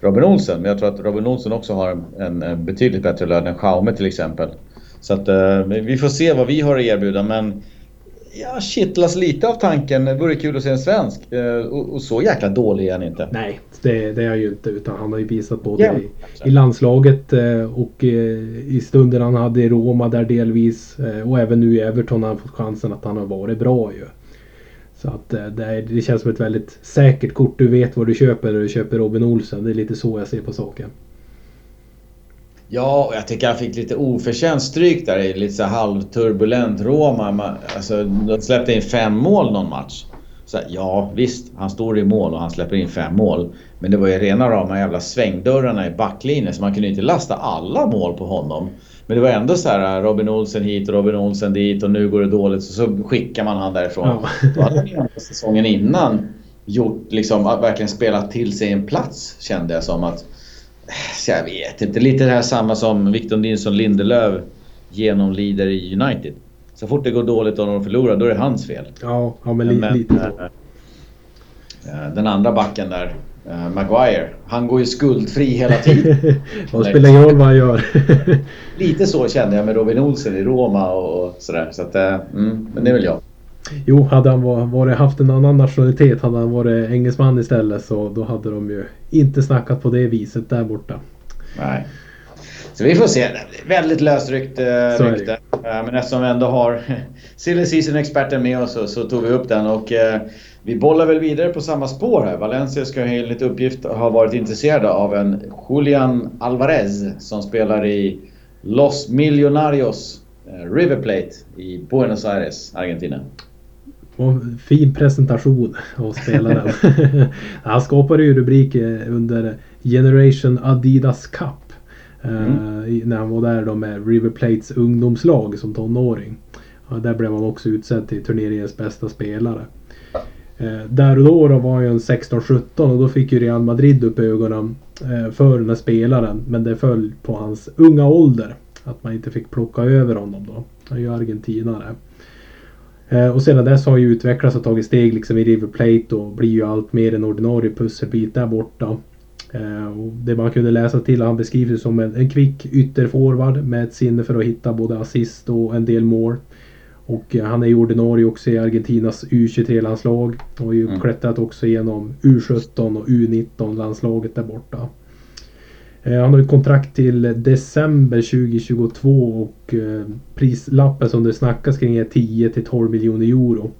Speaker 1: Robin Olsen. Men jag tror att Robin Olsen också har en, betydligt bättre lön än Schaume till exempel. Så att vi får se vad vi har att erbjuda men jag kittlas lite av tanken. Det vore kul att se en svensk. Eh, och, och så jäkla dålig är han inte.
Speaker 2: Nej, det, det är han ju inte. Utan han har ju visat både ja, i, i, landslaget eh, och eh, i stunden han hade i Roma där delvis. Och även nu i Everton har han fått chansen att han har varit bra ju. Så att det, det känns som ett väldigt säkert kort. Du vet vad du köper när du köper Robin Olsen. Det är lite så jag ser på saken.
Speaker 1: Ja, och jag tycker han fick lite oförtjänt stryk där i lite så halvturbulent Roma. Alltså, de släppte in fem mål någon match. Så, ja, visst, han står i mål och han släpper in fem mål. Men det var ju rena rama jävla svängdörrarna i backlinjen så man kunde inte lasta alla mål på honom. Men det var ändå så här Robin Olsen hit och Robin Olsen dit och nu går det dåligt så, så skickar man han därifrån. Ja. Då hade han säsongen innan gjort liksom, verkligen spelat till sig en plats kände jag som att så jag vet inte. Lite det här samma som Victor Nilsson Lindelöf genomlider i United. Så fort det går dåligt och de förlorar, då är det hans fel.
Speaker 2: Ja, ja men, men lite så.
Speaker 1: Äh, den andra backen där, äh, Maguire. Han går ju skuldfri hela tiden.
Speaker 2: det spelar ingen roll vad han gör.
Speaker 1: lite så kände jag med Robin Olsen i Roma och sådär. Så att, äh, mm, men det är väl jag.
Speaker 2: Jo, hade han varit, haft en annan nationalitet, hade han varit engelsman istället så då hade de ju inte snackat på det viset där borta.
Speaker 1: Nej. Så vi får se. Väldigt lösryckt eh, rykte. Men eftersom vi ändå har silly season-experten med oss så, så, tog vi upp den och eh, vi bollar väl vidare på samma spår här. Valencia ska enligt uppgift ha varit intresserade av en Julian Alvarez som spelar i Los Millonarios River Plate i Buenos Aires, Argentina.
Speaker 2: Och fin presentation av spelaren. han skapade ju rubriker under Generation Adidas Cup. Eh, mm. när han var där då med River Plates ungdomslag som tonåring. Och där blev han också utsedd till turneringens bästa spelare. Där och då, då var han 16-17 och då fick ju Real Madrid upp ögonen för den här spelaren. Men det föll på hans unga ålder. Att man inte fick plocka över honom då. Han är ju argentinare. Eh, och sedan dess har han ju utvecklats och tagit steg liksom i River Plate och blir ju allt mer en ordinarie pusselbit där borta. Eh, och det man kunde läsa till han beskrivs som en, en kvick ytterforward med ett sinne för att hitta både assist och en del mål. Och eh, han är ju ordinarie också i Argentinas U23-landslag. Och har ju mm. klättrat också genom U17 och U19-landslaget där borta. Eh, han har ett kontrakt till december 2022 och eh, prislappen som det snackas kring är 10 till 12 miljoner euro.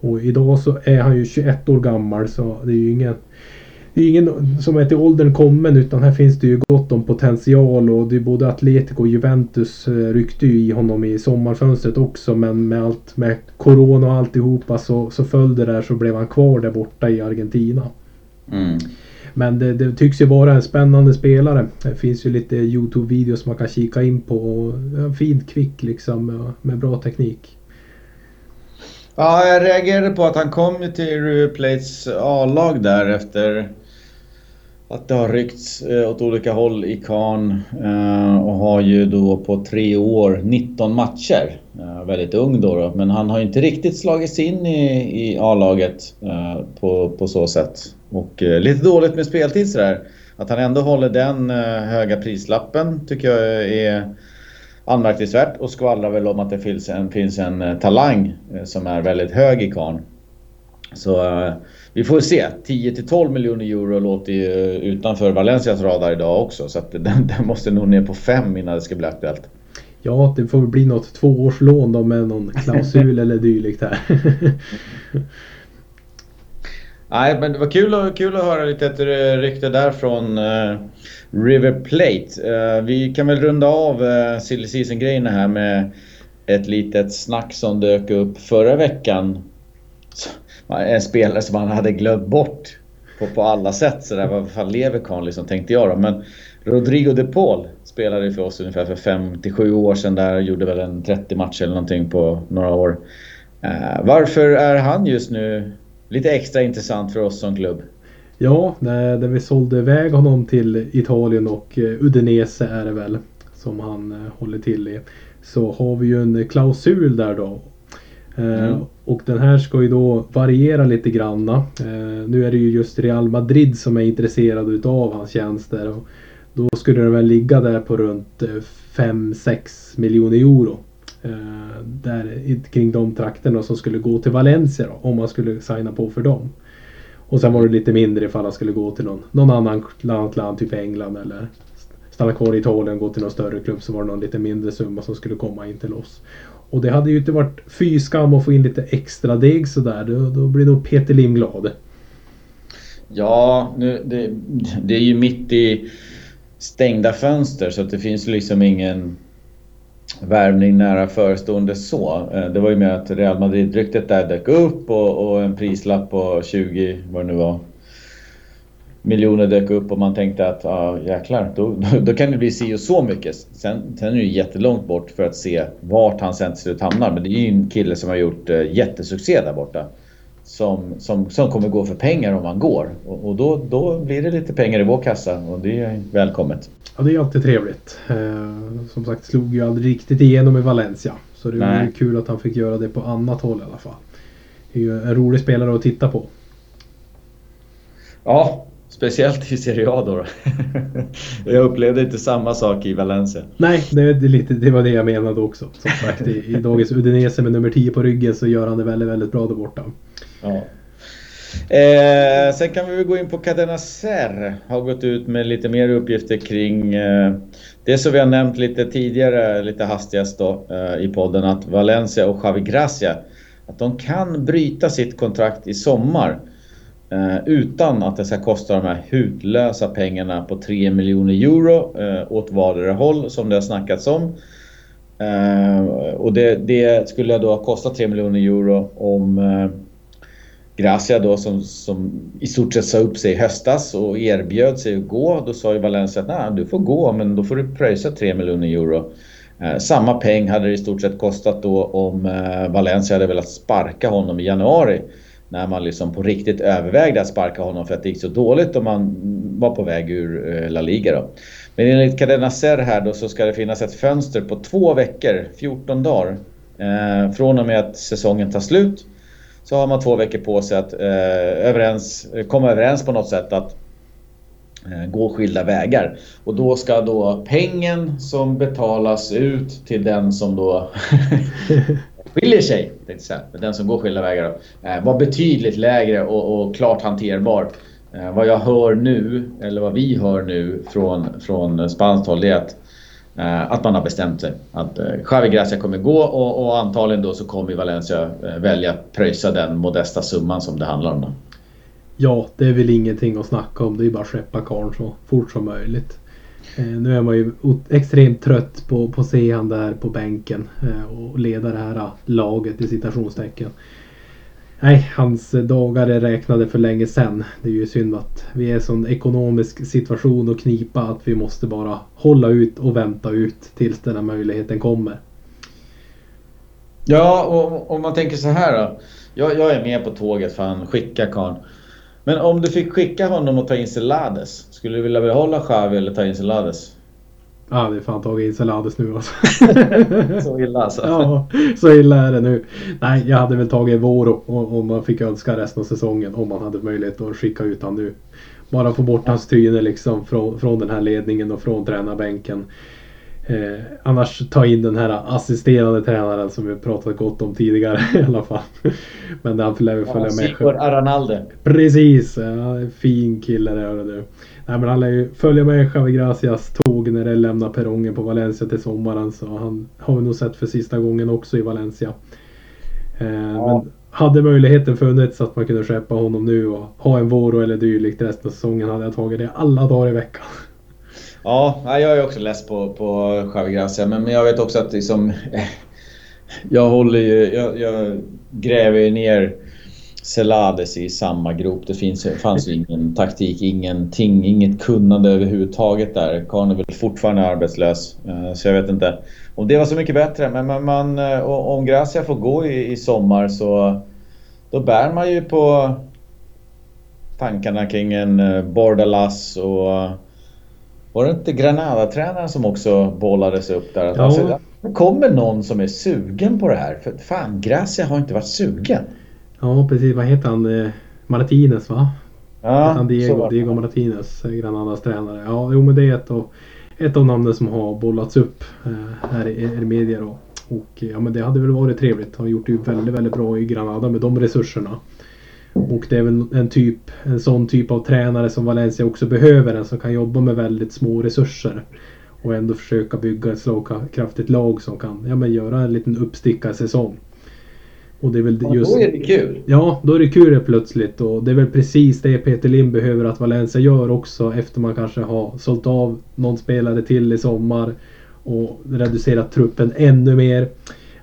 Speaker 2: Och idag så är han ju 21 år gammal så det är ju ingen det är ingen som är till åldern kommen utan här finns det ju gott om potential och det är både Atletico och Juventus eh, ryckte ju i honom i sommarfönstret också men med allt med Corona och alltihopa så, så föll det där så blev han kvar där borta i Argentina. Mm. Men det, det, tycks ju vara en spännande spelare. Det finns ju lite Youtube-videos man kan kika in på. Fint kvick liksom med bra teknik.
Speaker 1: Ja, jag reagerade på att han kom till River Plates A-lag där efter att det har ryckts eh, åt olika håll i kan eh, och har ju då på tre år 19 matcher. Eh, väldigt ung då, då, men han har inte riktigt slagits in i, i A-laget på, på så sätt. Och lite dåligt med speltid sådär. Att han ändå håller den höga prislappen tycker jag är anmärkningsvärt och skvallrar väl om att det finns en, finns en talang som är väldigt hög i kan. Så vi får se. 10 till 12 miljoner euro låter ju utanför Valencias radar idag också. Så att den, den måste nog ner på 5 innan det ska bli aktuellt.
Speaker 2: Ja, det får väl bli något tvåårslån då med någon klausul eller dylikt här.
Speaker 1: Nej, men det var kul, kul att höra lite ett rykte där från uh, River Plate. Uh, vi kan väl runda av uh, silly season-grejerna här med ett litet snack som dök upp förra veckan en spelare som man hade glömt bort på, på alla sätt. Så där, vad fan lever karln liksom, tänkte jag då. Men Rodrigo de Paul spelade för oss ungefär för 57 år sedan där. Gjorde väl en 30 matcher eller någonting på några år. Uh, varför är han just nu lite extra intressant för oss som klubb?
Speaker 2: Ja, när, vi sålde iväg honom till Italien och uh, Udinese är det väl som han uh, håller till i. Så har vi ju en klausul där då. Mm. Och den här ska ju då variera lite granna. Eh, nu är det ju just Real Madrid som är intresserade utav hans tjänster. Och då skulle den väl ligga där på runt eh, 5-6 miljoner euro. Eh, där, kring de trakterna som skulle gå till Valencia då, om man skulle signa på för dem. Och sen var det lite mindre ifall han skulle gå till någon, någon annan land, land, typ England eller stanna kvar i Italien och gå till någon större klubb så var det någon lite mindre summa som skulle komma in till oss. Och det hade ju inte varit fy skam att få in lite extra deg sådär. Då, då blir nog Peter Lim glad.
Speaker 1: Ja, nu, det, det är ju mitt i stängda fönster så att det finns liksom ingen värvning nära förestående så. Eh, det var ju med att Real Madrid-ryktet där dök upp och, och, en prislapp på 20, vad det nu var, miljoner dök upp och man tänkte att ah, jäklar, då, då, kan det bli si och så mycket. Sen, sen är det ju jättelångt bort för att se vart han sen till slut hamnar. Men det är ju en kille som har gjort eh, jättesuccé där borta. Som, som, som kommer gå för pengar om han går. Och, och då, då blir det lite pengar i vår kassa och det är välkommet.
Speaker 2: Ja, det är alltid trevligt. Eh, som sagt, slog ju aldrig riktigt igenom i Valencia. Så det ju kul att han fick göra det på annat håll i alla fall. Det är ju en rolig spelare att titta på.
Speaker 1: Ja, speciellt i Serie A då. jag upplevde inte samma sak i Valencia.
Speaker 2: Nej, det, det, lite, det var det jag menade också. Som sagt, i, i dagens Udinese med nummer 10 på ryggen så gör han det väldigt, väldigt bra där borta.
Speaker 1: Ja. Eh, sen kan vi gå in på Cadena Ser. Har gått ut med lite mer uppgifter kring eh, det som vi har nämnt lite tidigare, lite hastigast då eh, i podden, att Valencia och Javi Gracia att de kan bryta sitt kontrakt i sommar Eh, utan att det ska kosta de här hutlösa pengarna på 3 miljoner euro eh, åt vardera håll som det har snackats om. Eh, och det, det, skulle då ha kostat 3 miljoner euro om eh, Gracia då som, som i stort sett sa upp sig i höstas och erbjöd sig att gå. Då sa ju Valencia att Nej, du får gå men då får du pröjsa 3 miljoner euro. Eh, samma peng hade det i stort sett kostat då om eh, Valencia hade velat sparka honom i januari. När man liksom på riktigt övervägde att sparka honom för att det gick så dåligt och man var på väg ur eh, La Liga då. Men enligt Cadena Ser här då så ska det finnas ett fönster på två veckor, 14 dagar. Eh, från och med att säsongen tar slut så har man två veckor på sig att eh, överens, komma överens på något sätt att eh, gå skilda vägar. Och då ska då pengen som betalas ut till den som då skiljer sig, tänkte säga, den som går skilda vägar, då, eh, betydligt lägre och, och klart hanterbar. Eh, vad jag hör nu, eller vad vi hör nu från, från spanskt håll, det är att eh, att man har bestämt sig. Att Xavi Javi Gracia kommer gå och, och, antagligen då så kommer Valencia välja välja pröjsa den modesta summan som det handlar om. Då.
Speaker 2: Ja, det är väl ingenting att snacka om. Det är bara att skeppa karln så fort som möjligt. Eh, nu är man ju extremt trött på, på att se han där på bänken eh, och leda det här eh, laget i citationstecken. Nej, hans dagar är räknade för länge sedan. Det är ju synd att vi är i en sån ekonomisk situation och knipa att vi måste bara hålla ut och vänta ut tills den här möjligheten kommer.
Speaker 1: Ja, och om man tänker så här då. Jag, jag är med på tåget för han skickar karln. Men om du fick skicka honom och ta in Selades, skulle du vilja behålla Xavi eller ta in Selades?
Speaker 2: Ja, det är fan tagit in Selades nu alltså.
Speaker 1: så illa alltså?
Speaker 2: Ja, så illa är det nu. Nej, jag hade väl tagit Voro om man fick önska resten av säsongen. Om man hade möjlighet att skicka ut honom nu. Bara få bort hans tryne liksom från, från den här ledningen och från tränarbänken. Eh, annars ta in den här assisterande tränaren som vi pratat gott om tidigare i alla fall. Men han lär väl följa ja, med.
Speaker 1: Sigurd Aranalde.
Speaker 2: Precis! Ja, fin kille det hörru du. Nej, men han lär ju följa med Javi Gracias tåg när det lämnar perrongen på Valencia till sommaren. Så han har vi nog sett för sista gången också i Valencia. Eh, ja. Men hade möjligheten funnits att man kunde skeppa honom nu och ha en Voro eller dylikt resten av säsongen hade jag tagit det alla dagar i veckan.
Speaker 1: Ja, jag är också less på, på Javi Gracia men jag vet också att liksom, jag håller ju, jag, jag gräver ju ner Celades i samma grop. Det finns, fanns ju ingen taktik, ingenting, inget kunnande överhuvudtaget där. Karn är väl fortfarande arbetslös. Eh, så jag vet inte om det var så mycket bättre. Men man, man eh, om Gracia får gå i, i sommar så då bär man ju på tankarna kring en eh, Bordalas och var det inte Granada-tränaren som också bollades upp där? Alltså, det kommer någon som är sugen på det här. För fan, Gracia har inte varit sugen.
Speaker 2: Ja, precis. Vad heter han? Eh, Martinez va? Ja, han Diego, Diego Martinez, eh, Granadas tränare. Ja, jo men det är ett av, ett av namnen som har bollats upp eh, här i, i media då. Och ja men det hade väl varit trevligt. Han har gjort det väldigt, väldigt bra i Granada med de resurserna. Och det är väl en, typ, en sån typ av tränare som Valencia också behöver. En som kan jobba med väldigt små resurser. Och ändå försöka bygga ett slagkraftigt lag som kan ja, men göra en liten uppstickarsäsong.
Speaker 1: Och det är väl just... Ja, då är det kul.
Speaker 2: Ja, då är det kul plötsligt. Och det är väl precis det Peter Lim behöver att Valencia gör också efter man kanske har sålt av någon spelare till i sommar. Och reducerat truppen ännu mer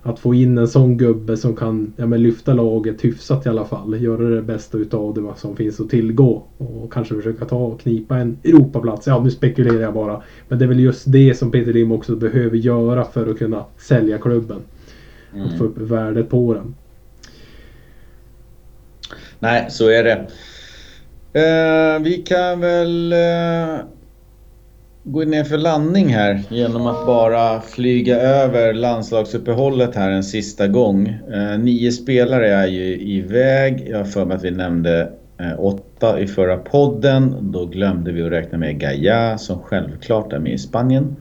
Speaker 2: att få in en sån gubbe som kan ja, men lyfta laget hyfsat i alla fall. Göra det bästa utav det som finns att tillgå. Och kanske försöka ta och knipa en Europaplats. Ja, nu spekulerar jag bara. Men det är väl just det som Peter Lim också behöver göra för att kunna sälja klubben. Mm. Och få upp värdet på den.
Speaker 1: Nej, så är det. Uh, vi kan väl... Uh gå ner för landning här genom att bara flyga över landslagsuppehållet här en sista gång. Eh, nio spelare är ju iväg. Jag har för mig att vi nämnde eh, åtta i förra podden. Då glömde vi att räkna med Gaia som självklart är med i Spanien.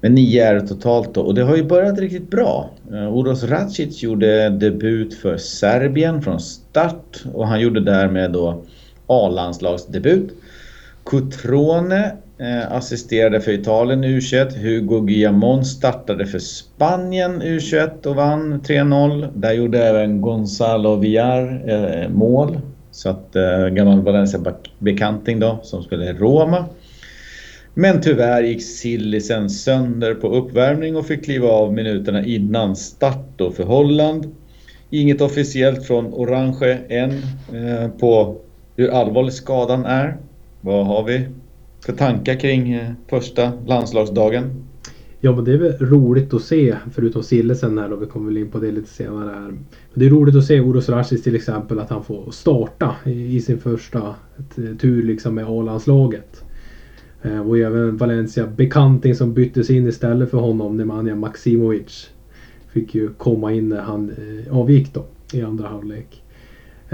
Speaker 1: Men nio är det totalt då och det har ju börjat riktigt bra. Eh, Uros Racic gjorde debut för Serbien från start och han gjorde därmed då A-landslagsdebut. Cutrone Eh, assisterade för Italien U21. Hugo Guillamon startade för Spanien U21 och vann 3-0. Där gjorde även Gonzalo Villar eh, mål. Så att eh, gammal Valencia-bekanting då, som spelade i Roma. Men tyvärr gick Sillisen sönder på uppvärmning och fick kliva av minuterna innan start då för Holland. Inget officiellt från Orange än eh, på hur allvarlig skadan är. Vad har vi? Ska tankar kring eh, första landslagsdagen?
Speaker 2: Ja men det är väl roligt att se, förutom Sillesen här då, vi kommer väl in på det lite senare här. Det är roligt att se Oros Rasic till exempel att han får starta i, sin första tur liksom med A-landslaget. Eh, och även Valencia bekanting som byttes in istället för honom, Nemanja Maximovic. Fick ju komma in när han eh, avgick då i andra halvlek.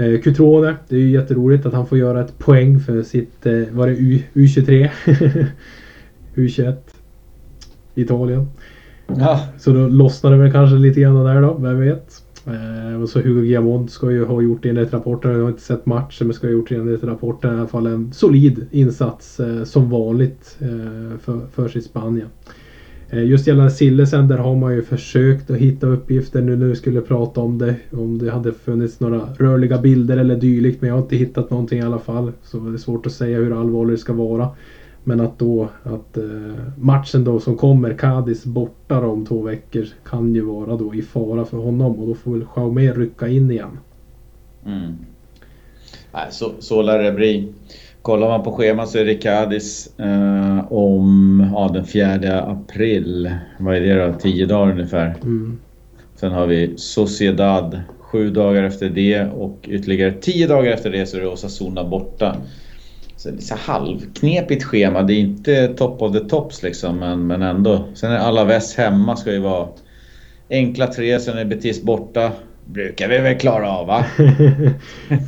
Speaker 2: Eh, Cutrone, det är ju jätteroligt att han får göra ett poäng för sitt, eh, var det U, U23? U21. Italien. Ja. Så då lossnar det väl kanske lite grann där då, vem vet. Eh, och så Hugo Guillamont ska ju ha gjort enligt rapporten, jag har inte sett matchen men ska ha gjort enligt rapporten i alla fall en solid insats eh, som vanligt eh, för, för sitt Spanien. Eh, just gällande Sillesen, där har man ju försökt att hitta uppgifter nu när vi skulle prata om det. Om det hade funnits några rörliga bilder eller dylikt. Men jag har inte hittat någonting i alla fall. Så det är svårt att säga hur allvarligt det ska vara. Men att då att eh, matchen då som kommer, Cadiz borta om två veckor, kan ju vara då i fara för honom. Och då får väl Jaume rycka in igen.
Speaker 1: Mm. Nej, så, så lär det bli. Kollar man på schemat så är det Cadiz eh, om ja, den 4 april. Vad är det då? 10 dagar ungefär. Mm. Sen har vi Sociedad sju dagar efter det och ytterligare 10 dagar efter det så är det Osasuna borta. Så det är så halvknepigt schema. Det är inte top of the tops liksom men, men ändå. Sen är Alaves hemma ska ju vara enkla tre. Sen är Betis borta brukar vi väl klara av va?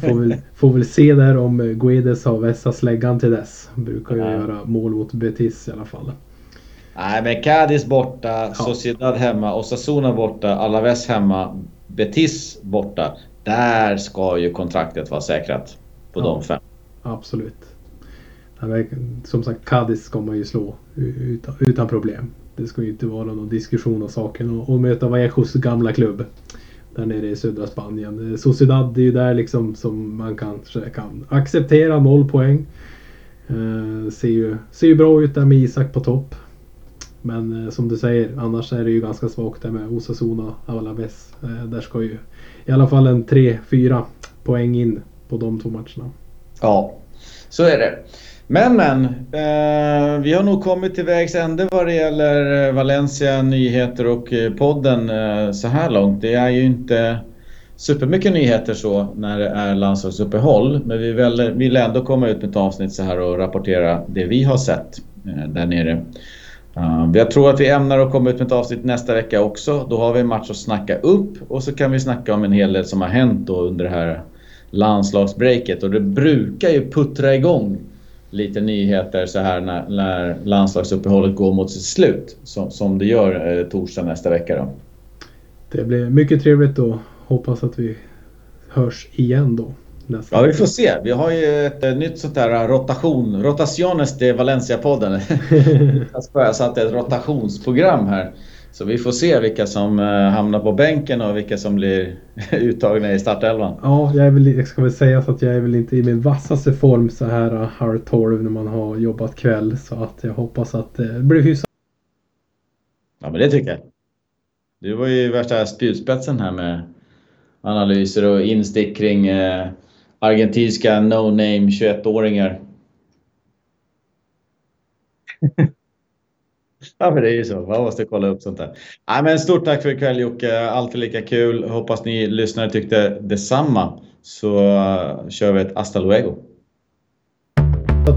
Speaker 2: får, väl, får väl se där om Guedes har vässat släggan till dess. Brukar ju ja. göra mål mot Betis i alla fall.
Speaker 1: Nej men Cadiz borta, ja. Sociedad hemma, Osasuna borta, Alaves hemma, Betis borta. Där ska ju kontraktet vara säkrat på ja. de fem.
Speaker 2: Absolut. Som sagt, Cadiz ska man ju slå utan, utan problem. Det ska ju inte vara någon diskussion om saken och, och möta Vallejos gamla klubb där nere i södra Spanien. Eh, Sociedad är ju där liksom som man kanske kan acceptera noll poäng. Eh, ser, ju, ser ju bra ut där med Isak på topp. Men eh, som du säger, annars är det ju ganska svagt där med Osasuna, Alaves. Eh, där ska ju i alla fall en 3-4 poäng in på de två matcherna.
Speaker 1: Ja, så är det. Men men, eh, vi har nog kommit till vägs ände vad det gäller eh, Valencia, nyheter och eh, podden eh, så här långt. Det är ju inte supermycket nyheter så när det är landslagsuppehåll. Men vi vill, vill ändå komma ut med ett avsnitt så här och rapportera det vi har sett eh, där nere. Uh, jag tror att vi ämnar att komma ut med ett avsnitt nästa vecka också. Då har vi en match att snacka upp och så kan vi snacka om en hel del som har hänt då under det här landslagsbreaket. Och det brukar ju puttra igång lite nyheter så här när, när landslagsuppehållet går mot sitt slut. Som, som det gör eh, torsdag nästa vecka då.
Speaker 2: Det blir mycket trevligt då. Hoppas att vi hörs igen då.
Speaker 1: Nästa. Ja, vi får se. Vi har ju ett, ett nytt sånt där rotation. Rotaciones de Valencia-podden. jag satte ett rotationsprogram här. Så vi får se vilka som eh, hamnar på bänken och vilka som blir uttagna i startelvan.
Speaker 2: Ja, jag, är väl, jag ska väl säga så att jag är väl inte i min vassaste form så här eh, halv tolv när man har jobbat kväll. Så att jag hoppas att det blir hyfsat.
Speaker 1: Ja, men det tycker jag. Du var ju värsta spjutspetsen här med analyser och instick kring eh, argentinska no-name 21-åringar. ja men det är ju så, man måste kolla upp sånt där. Nej, men stort tack för ikväll Jocke, alltid lika kul. Hoppas ni lyssnare tyckte detsamma. Så uh, kör vi ett hasta luego.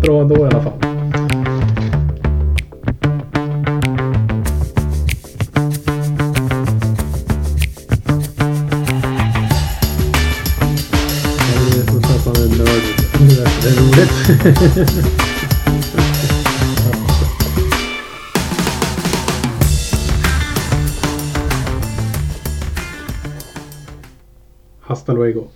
Speaker 2: Bra ändå i alla fall. Det är roligt. luego.